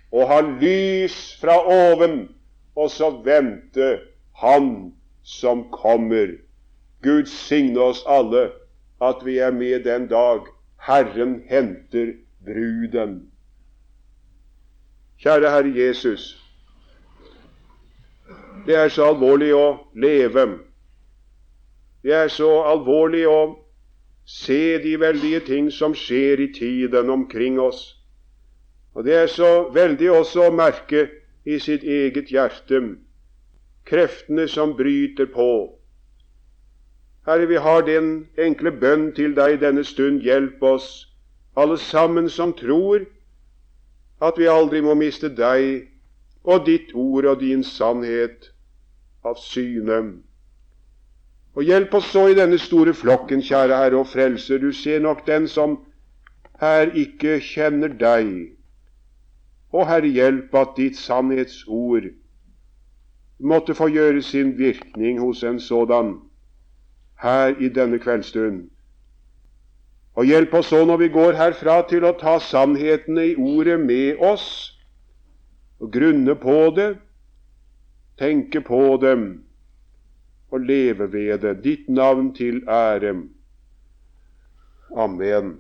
å ha lys fra oven, og så vente Han som kommer. Gud signe oss alle at vi er med den dag Herren henter bruden. Kjære Herre Jesus. Det er så alvorlig å leve. Det er så alvorlig å se de veldige ting som skjer i tiden omkring oss. Og det er så veldig også å merke i sitt eget hjerte kreftene som bryter på. Herre, vi har den enkle bønn til deg denne stund. Hjelp oss, alle sammen som tror at vi aldri må miste deg og ditt ord og din sannhet av syne. Og hjelp oss så i denne store flokken, kjære Herre og Frelser. Du ser nok den som her ikke kjenner deg. Og Herre, hjelp at ditt sannhetsord måtte få gjøre sin virkning hos en sådan her i denne kveldsstund. Og hjelp oss så når vi går herfra til å ta sannhetene i ordet med oss, og grunne på det, tenke på dem og leve ved det. Ditt navn til ære. Amen.